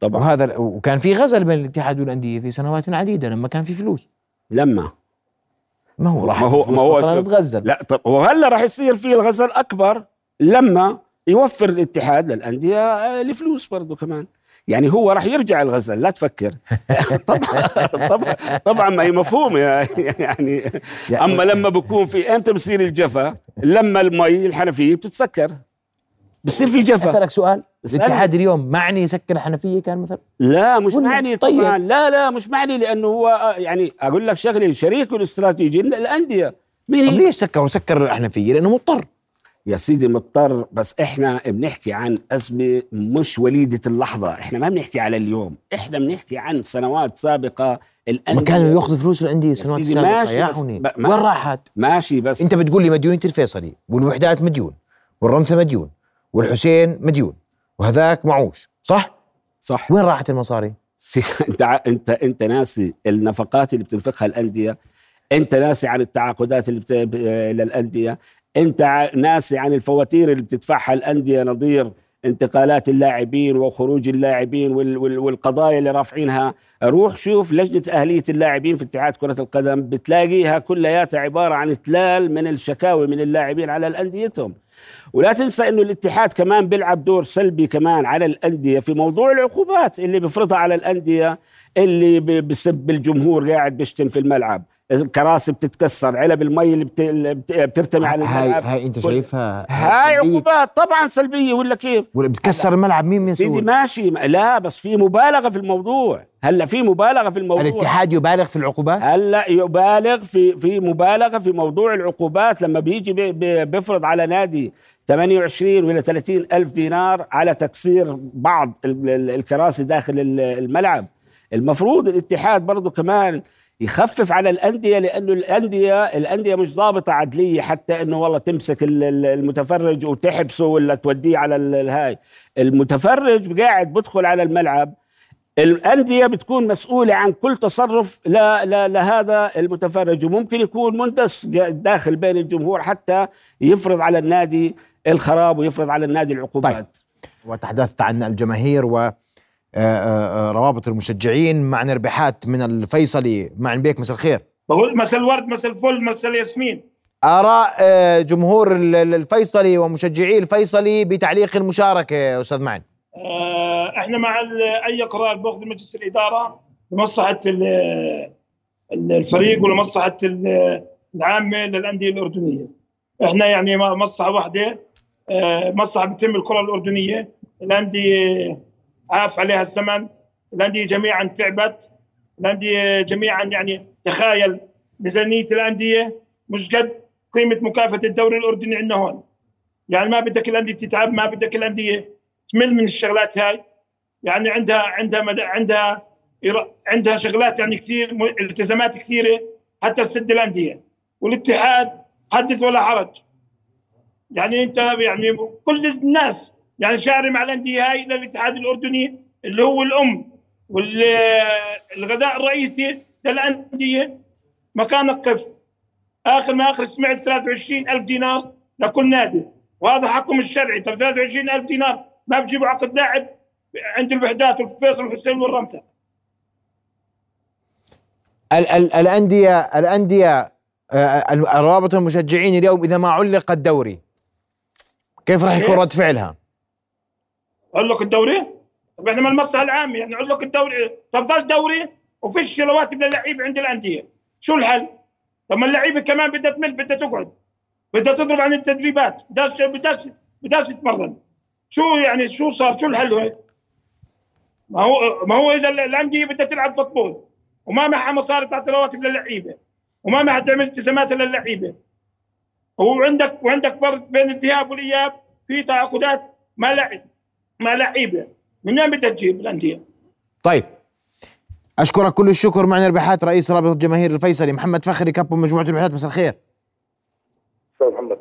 طبعا. وهذا وكان في غزل بين الاتحاد والأندية في سنوات عديدة لما كان في فلوس. لما؟ ما هو راح ما هو ما هو تغزل. لا طب وهلا راح يصير في الغزل أكبر لما يوفر الاتحاد للأندية الفلوس برضه كمان. يعني هو راح يرجع الغزل لا تفكر. طبعا طبعا طبعا ما هي مفهومه يعني, يعني أما لما بكون في إمتى بصير الجفا؟ لما المي الحنفية بتتسكر. بصير في جفا. أسألك سؤال. الاتحاد اليوم معني يسكر الحنفية كان مثلا؟ لا مش معني طيب. طبعا لا لا مش معني لأنه هو يعني أقول لك شغله شريكه الاستراتيجي الأندية مين هي؟ ليش سكر سكر الحنفية؟ لأنه مضطر. يا سيدي مضطر بس إحنا بنحكي عن أزمة مش وليدة اللحظة. إحنا ما بنحكي على اليوم إحنا بنحكي عن سنوات سابقة. الأندية ما كانوا ياخذوا فلوس الأندية سنوات سابقة؟ يا حوني وين راحت؟ ماشي بس أنت بتقول لي مديونيه الفيصلي والوحدات مديون والرمثة مديون والحسين مديون وهذاك معوش صح؟ صح. وين راحت المصاري؟ أنت انت أنت ناسي النفقات اللي بتنفقها الأندية. أنت ناسي عن التعاقدات اللي بت... للأندية. انت ناسي عن الفواتير اللي بتدفعها الأندية نظير انتقالات اللاعبين وخروج اللاعبين والقضايا اللي رافعينها. روح شوف لجنة أهلية اللاعبين في اتحاد كرة القدم بتلاقيها كلياتها عبارة عن تلال من الشكاوي من اللاعبين على الانديتهم ولا تنسى إنه الاتحاد كمان بيلعب دور سلبي كمان على الأندية في موضوع العقوبات اللي بيفرضها على الأندية اللي بسب الجمهور قاعد بيشتم في الملعب. الكراسي بتتكسر علب المي اللي, بت... اللي بترتمي على الملعب. هاي, هاي انت شايفها هاي عقوبات طبعا سلبية ولا كيف؟ ولا بتكسر الملعب مين مسؤول سيدي ماشي. لا بس في مبالغة في الموضوع. هلأ في مبالغة في الموضوع. الاتحاد يبالغ في العقوبات؟ هلأ يبالغ في في مبالغة في موضوع العقوبات. لما بيجي بي بيفرض على نادي 28 ولا 30 ألف دينار على تكسير بعض الكراسي داخل الملعب. المفروض الاتحاد برضه كمان يخفف على الأندية لأنه الأندية الأندية مش ضابطة عدلية حتى إنه والله تمسك المتفرج وتحبسه ولا توديه على الهاي المتفرج قاعد بدخل على الملعب. الأندية بتكون مسؤولة عن كل تصرف لا لا لهذا المتفرج. وممكن يكون مندس داخل بين الجمهور حتى يفرض على النادي الخراب ويفرض على النادي العقوبات. طيب. وتحدثت عن الجماهير و روابط المشجعين معنا ربحات من الفيصلي. مع بيك مساء الخير. بقول مساء الورد مساء الفل مساء الياسمين. آراء جمهور الفيصلي ومشجعي الفيصلي بتعليق المشاركة أستاذ معن. إحنا مع أي قرار بأخذ مجلس الإدارة؟ لمصلحة الفريق ولمصلحة العامة للأندية الأردنية. إحنا يعني مصلحة واحدة مصلحة بتم الكرة الأردنية. الأندية عاف عليها الزمن. الانديه جميعا تعبت. الانديه جميعا يعني تخيل ميزانية الأندية. مش قد قيمة مكافأة الدوري الأردني عندنا هون. يعني ما بدك الأندية تتعب ما بدك الأندية تمل من الشغلات هاي. يعني عندها عندها مد... عندها عندها شغلات يعني كثير التزامات كثيرة حتى تسد الأندية. والاتحاد حدث ولا حرج. يعني أنت يعني كل الناس يعني شعري مع الأندية هاي للاتحاد الأردني اللي هو الأم والغذاء الرئيسي للأندية. مكان القف آخر ما آخر سمعت 23 ألف دينار لكل نادي. وهذا حقهم الشرعي. طب 23 ألف دينار ما بجيبوا عقد لاعب عند الوحدات والفيصل والحسين والرمثة. الانديه الأندية آه، روابط المشجعين اليوم إذا ما علق الدوري كيف راح يكون رد فعلها؟ علق الدوري؟ طب إحنا ما المصلحة العامة يعني علق الدوري. طب ظل دوري وفيش رواتب للعيبه عند الأندية. شو الحل؟ طب ما اللعيبة كمان بدها تمل بدها تقعد. بدها تضرب عن التدريبات. بدها بدها بدها تتمرن. شو يعني شو صار؟ شو الحل هيك؟ ما هو ما هو إذا الأندية بدها تلعب فوتبول وما معها مصاري تعطي رواتب للعيبه وما معها تعمل التزامات للعيبه وعندك وعندك برضه بين الذهاب والإياب في تعاقدات ما لعب. ما لعيبة. من وين بدها تجيب الأندية؟ طيب. أشكرك كل الشكر. معنا البحات رئيس رابطه جماهير الفيصلي محمد فخري كابو مجموعة البحات مساء الخير. أستاذ محمد.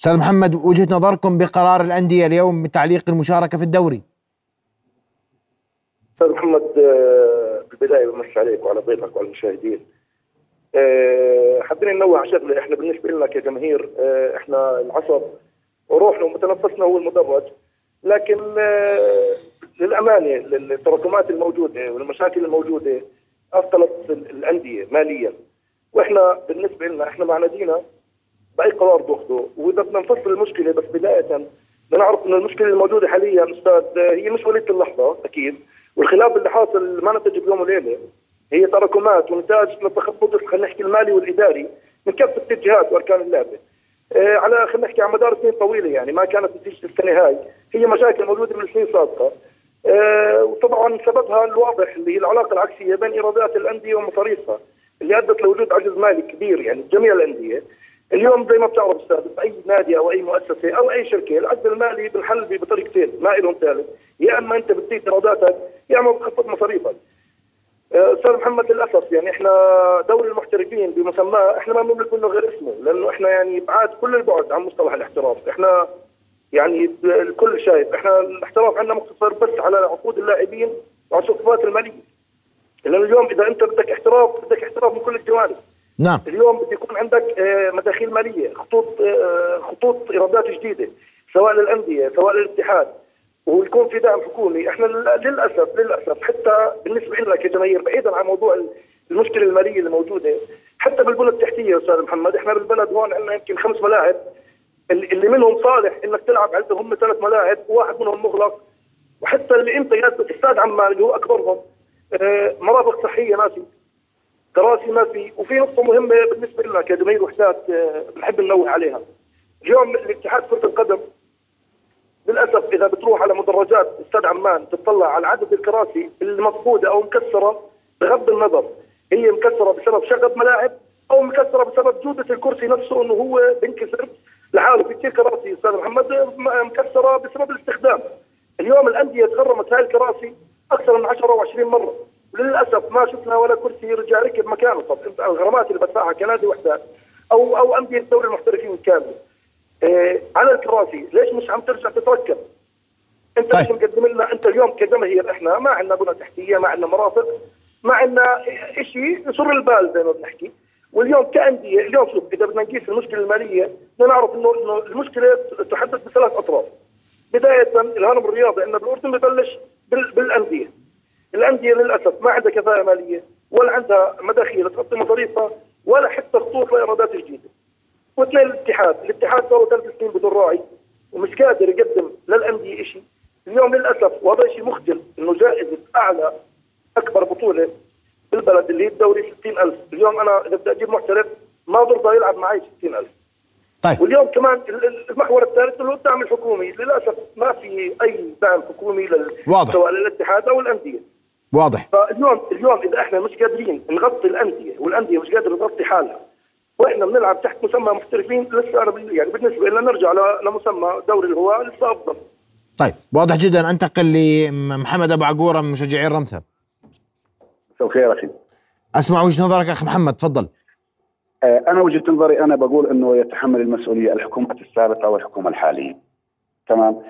أستاذ محمد وجهة نظركم بقرار الأندية اليوم بتعليق المشاركة في الدوري؟ أستاذ محمد آه، بالبداية بمسي عليك وعلى ضيفك وعلى المشاهدين. آه، حابين ننوه على شغله إحنا بالنسبة لنا كجماهير آه، إحنا العصب وروحنا ومتنفسنا هو المدرج. لكن للأمانة التراكمات الموجودة والمشاكل الموجودة اثقلت الأندية ماليا. وإحنا بالنسبة لنا إحنا مع نادينا بأي قرار بأخذه. وإذا بدنا نفصل المشكلة بس بداية بنعرف إنه المشكلة الموجودة حاليا أستاذ هي مش وليده اللحظة أكيد. والخلاف اللي حاصل ما نتج بيوم وليلة هي تراكمات ونتاج للتخبط خلينا نحكي المالي والإداري من كافه الجهات وأركان اللعبة. آه على خلينا نحكي على مدار سنين طويلة يعني ما كانت نتيجة السنة هاي هي مشاكل موجودة من سنين سابقة. آه وطبعا سببها الواضح اللي هي العلاقة العكسية بين إيرادات الأندية ومصاريفها اللي أدت لوجود عجز مالي كبير يعني جميع الأندية. اليوم زي ما بتعرف أستاذ بأي نادي أو أي مؤسسة أو أي شركة العجز المالي بنحل بطريقتين ما لهم ثالث يا إما أنت بتزيد إيراداتك يا إما بتخفض مصاريفك أستاذ محمد للأسف يعني إحنا دوري المحترفين بمسماه إحنا ما بنملك منه غير اسمه لأنه إحنا يعني بعاد كل البعد عن مصطلح الاحتراف. إحنا يعني الكل شايف إحنا الاحتراف عندنا مقتصر بس على عقود اللاعبين وعلى الصفقات الماليه لأنه اليوم إذا أنت بدك احتراف بدك احتراف من كل الجوانب. نعم. اليوم بده يكون عندك آه، مداخيل مالية خطوط آه، خطوط إيرادات جديدة سواء للأندية سواء للاتحاد. ويكون في دعم حكومي إحنا للاسف للأسف حتى بالنسبة لنا كجماهير بعيدا عن موضوع المشكلة المالية اللي موجوده حتى بالبنى التحتية أستاذ محمد إحنا بالبلد هون عندنا يمكن خمس ملاعب. اللي منهم صالح إنك تلعب عندهم هم ثلاث ملاعب وواحد منهم مغلق. وحتى اللي أنت يا أستاذ عمان اللي هو أكبرهم. آه مرافق صحية ما في كراسي ما في وفي نقطة مهمة بالنسبة لنا كجماهير وحدات آه بنحب ننوه عليها. اليوم الاتحاد كرة القدم للأسف إذا بتروح على مدرجات استاد عمان تطلع على عدد الكراسي المفقوده أو مكسرة بغض النظر. هي مكسرة بسبب شغب ملاعب أو مكسرة بسبب جودة الكرسي نفسه إنه هو بينكسر. لحاله في كثير كراسي أستاذ محمد مكسرة بسبب الاستخدام. اليوم الأندية تغرمت هاي الكراسي أكثر من 10 أو 20 مرة. وللاسف ما شفنا ولا كرسي رجع ركب مكانه. طب الغرامات اللي بدفعها كنادي وحدات أو أو أندية الدوري المحترفين كاملة. إيه على الكراسي ليش مش عم ترجع تتركب؟ انت طيب. مش مقدم لنا انت اليوم كجماهير إحنا ما عندنا بنى تحتية ما عندنا مرافق ما عندنا شيء يسر البال زي ما بنحكي. واليوم كأندية اليوم شوف إذا بدنا نقيس المشكلة المالية بدنا نعرف إنه إنه المشكلة تحدث بثلاث أطراف. بداية الهرم الرياضي عندنا بالأردن ببلش بالأندية. الأندية للأسف ما عندها كفاءة مالية ولا عندها مداخيل تغطي مصاريفها ولا حتى خطوط لإيرادات جديدة. واثنين الاتحاد، الاتحاد صار ثلاث سنين بدون راعي ومش قادر يقدم للأندية شيء، اليوم للأسف وهذا شيء مخجل إنه جائزة أعلى أكبر بطولة بالبلد اللي هي الدوري 60000 اليوم أنا إذا بدي أجيب محترف ما برضى يلعب معي 60000 طيب. واليوم كمان المحور الثالث اللي هو الدعم الحكومي. للأسف ما في أي دعم حكومي لل... واضح. سواء للاتحاد أو الأندية. واضح. فاليوم اليوم إذا إحنا مش قادرين نغطي الأندية والأندية مش قادرة تغطي حالها وإحنا بنلعب تحت مسمى محترفين لسه أنا يعني بالنسبة لنا نرجع لمسمى دوري الهواء لسه أفضل. طيب واضح جدا انتقل لمحمد أبو عقوره من مشجعي الرمثا مساء الخير أخي. أسمع وجهة نظرك أخي محمد تفضل. آه، أنا وجهة نظري أنا بقول إنه يتحمل المسؤولية الحكومة السابقة والحكومة الحالية. تمام؟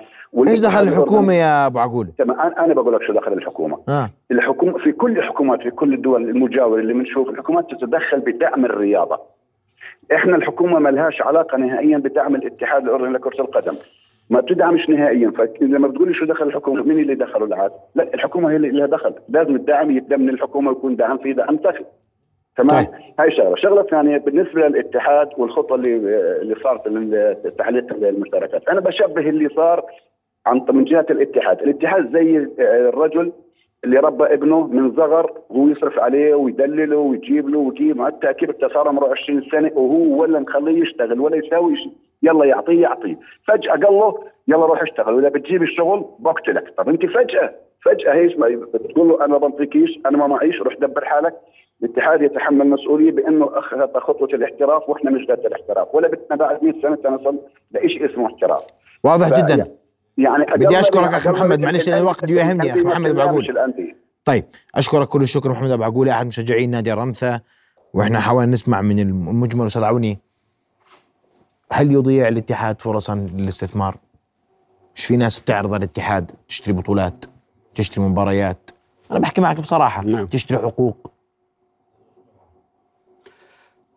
إيش دخل الحكومة يا أبو عقول؟ تمام أنا بقول لك شو دخل الحكومة. آه. الحكومة في كل الحكومات في كل الدول المجاورة اللي بنشوف الحكومات تتدخل بدعم الرياضة. إحنا الحكومة ما لهاش علاقة نهائيا بدعم الاتحاد الأردني لكرة القدم. ما بتدعمش نهائيا. فلما بتقول لي شو دخل الحكومة مين اللي دخلوا العاد؟ لا الحكومة هي اللي لها دخل. لازم الدعم يبدأ من الحكومة ويكون دعم في دعم دخل تمام؟ طيب. هاي شغلة، الشغله الثانية بالنسبة للاتحاد والخطة اللي اللي صارت تعليق المشتركات، أنا بشبه اللي صار عن من جهة الاتحاد، الاتحاد زي الرجل اللي ربى ابنه من صغر وهو يصرف عليه ويدلله ويجيب له ويجيب مع التاكيد صار عمره 20 سنة وهو ولا مخليه يشتغل ولا يساوي شيء. يلا يعطيه يعطيه. فجأة قال له يلا روح اشتغل. وإذا بتجيب الشغل بقتلك طب أنت فجأة فجأة هي بتقول له أنا ما بنطيكيش أنا ما معيش روح دبر حالك. الاتحاد يتحمل مسؤولية بأنه اخذ خطوة الاحتراف وإحنا مش ذات الاحتراف. ولا بدنا بعد 100 سنة نصل لشيء اسمه احتراف. واضح جدا. يعني بدي أشكرك أخي محمد معلش الوقت يهمني أخي محمد أبو عقول. طيب أشكرك كل الشكر محمد أبو عقول أحد مشجعين نادي الرمثة وإحنا حاولنا نسمع من المجمل أستاذ عوني. هل يضيع الاتحاد فرصا للاستثمار؟ مش في ناس بتعرض الاتحاد؟ تشتري بطولات تشتري مباريات. أنا بحكي معك بصراحة. نعم. تشتري حقوق.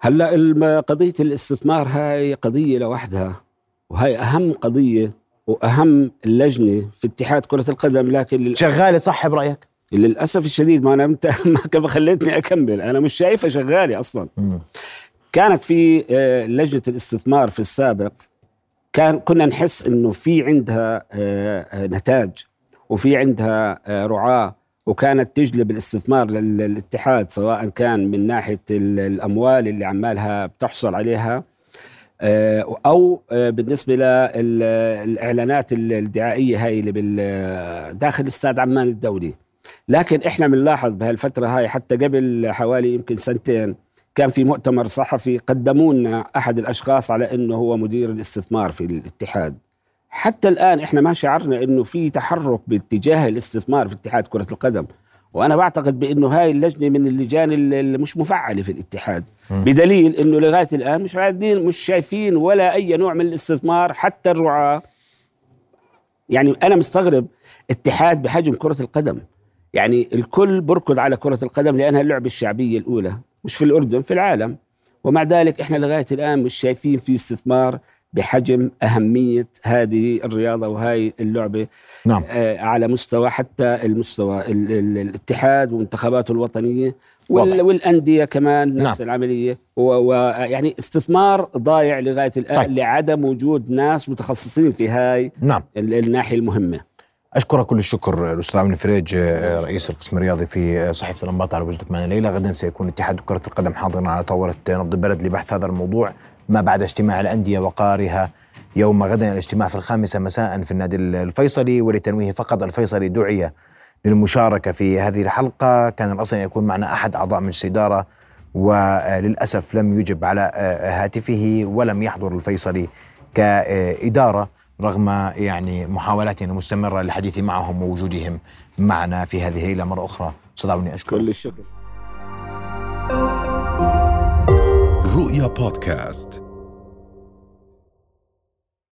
هلأ قضية الاستثمار هاي قضية لوحدها وهي أهم قضية وأهم اللجنة في اتحاد كرة القدم لكن شغالة صح برأيك؟ للأسف الشديد ما أنا انت ما خليتني أكمل أنا مش شايفها شغالة أصلا م. كانت في آه، لجنة الاستثمار في السابق كان كنا نحس إنه في عندها آه، آه، نتاج وفي عندها رعاة وكانت تجلب الاستثمار للاتحاد سواء كان من ناحية الأموال اللي عمالها بتحصل عليها أو بالنسبة للاعلانات الدعائية هاي اللي داخل استاد عمان الدولي. لكن إحنا بنلاحظ بهالفترة هاي حتى قبل حوالي يمكن سنتين كان في مؤتمر صحفي قدموا لنا أحد الأشخاص على إنه هو مدير الاستثمار في الاتحاد. حتى الآن إحنا ما شعرنا إنه في تحرك باتجاه الاستثمار في اتحاد كرة القدم. وأنا بعتقد بأنه هاي اللجنة من اللجان اللي مش مفعلة في الاتحاد. بدليل أنه لغاية الآن مش قاعدين مش شايفين ولا أي نوع من الاستثمار حتى الرعاة. يعني أنا مستغرب اتحاد بحجم كرة القدم. يعني الكل بركض على كرة القدم لأنها اللعبة الشعبية الأولى مش في الأردن في العالم. ومع ذلك إحنا لغاية الآن مش شايفين في استثمار. بحجم أهمية هذه الرياضة وهاي اللعبة نعم. آه على مستوى حتى المستوى ال ال الاتحاد ومنتخباته الوطنية وال والأندية كمان نفس نعم. العملية ويعني استثمار ضايع لغاية الآن طيب. لعدم وجود ناس متخصصين في هاي نعم. الناحية المهمة أشكرك كل الشكر الأستاذ عمرو فريج رئيس القسم الرياضي في صحيفة الأنباط على وجودك معنا الليلة غدا سيكون اتحاد كرة القدم حاضرا على طاولة نبض البلد لبحث هذا الموضوع ما بعد اجتماع الأندية وقارها يوم غدا الاجتماع في الخامسه مساء في النادي الفيصلي ولتنويه فقط الفيصلي دعي للمشاركة في هذه الحلقة. كان الأصل أن يكون معنا أحد أعضاء مجلس الاداره وللأسف لم يجب على هاتفه ولم يحضر الفيصلي كإدارة رغم يعني محاولاتنا المستمرة للحديث معهم ووجودهم معنا في هذه الليلة مرة أخرى. صدعوني أشكر كل الشكر. رؤيا بودكاست.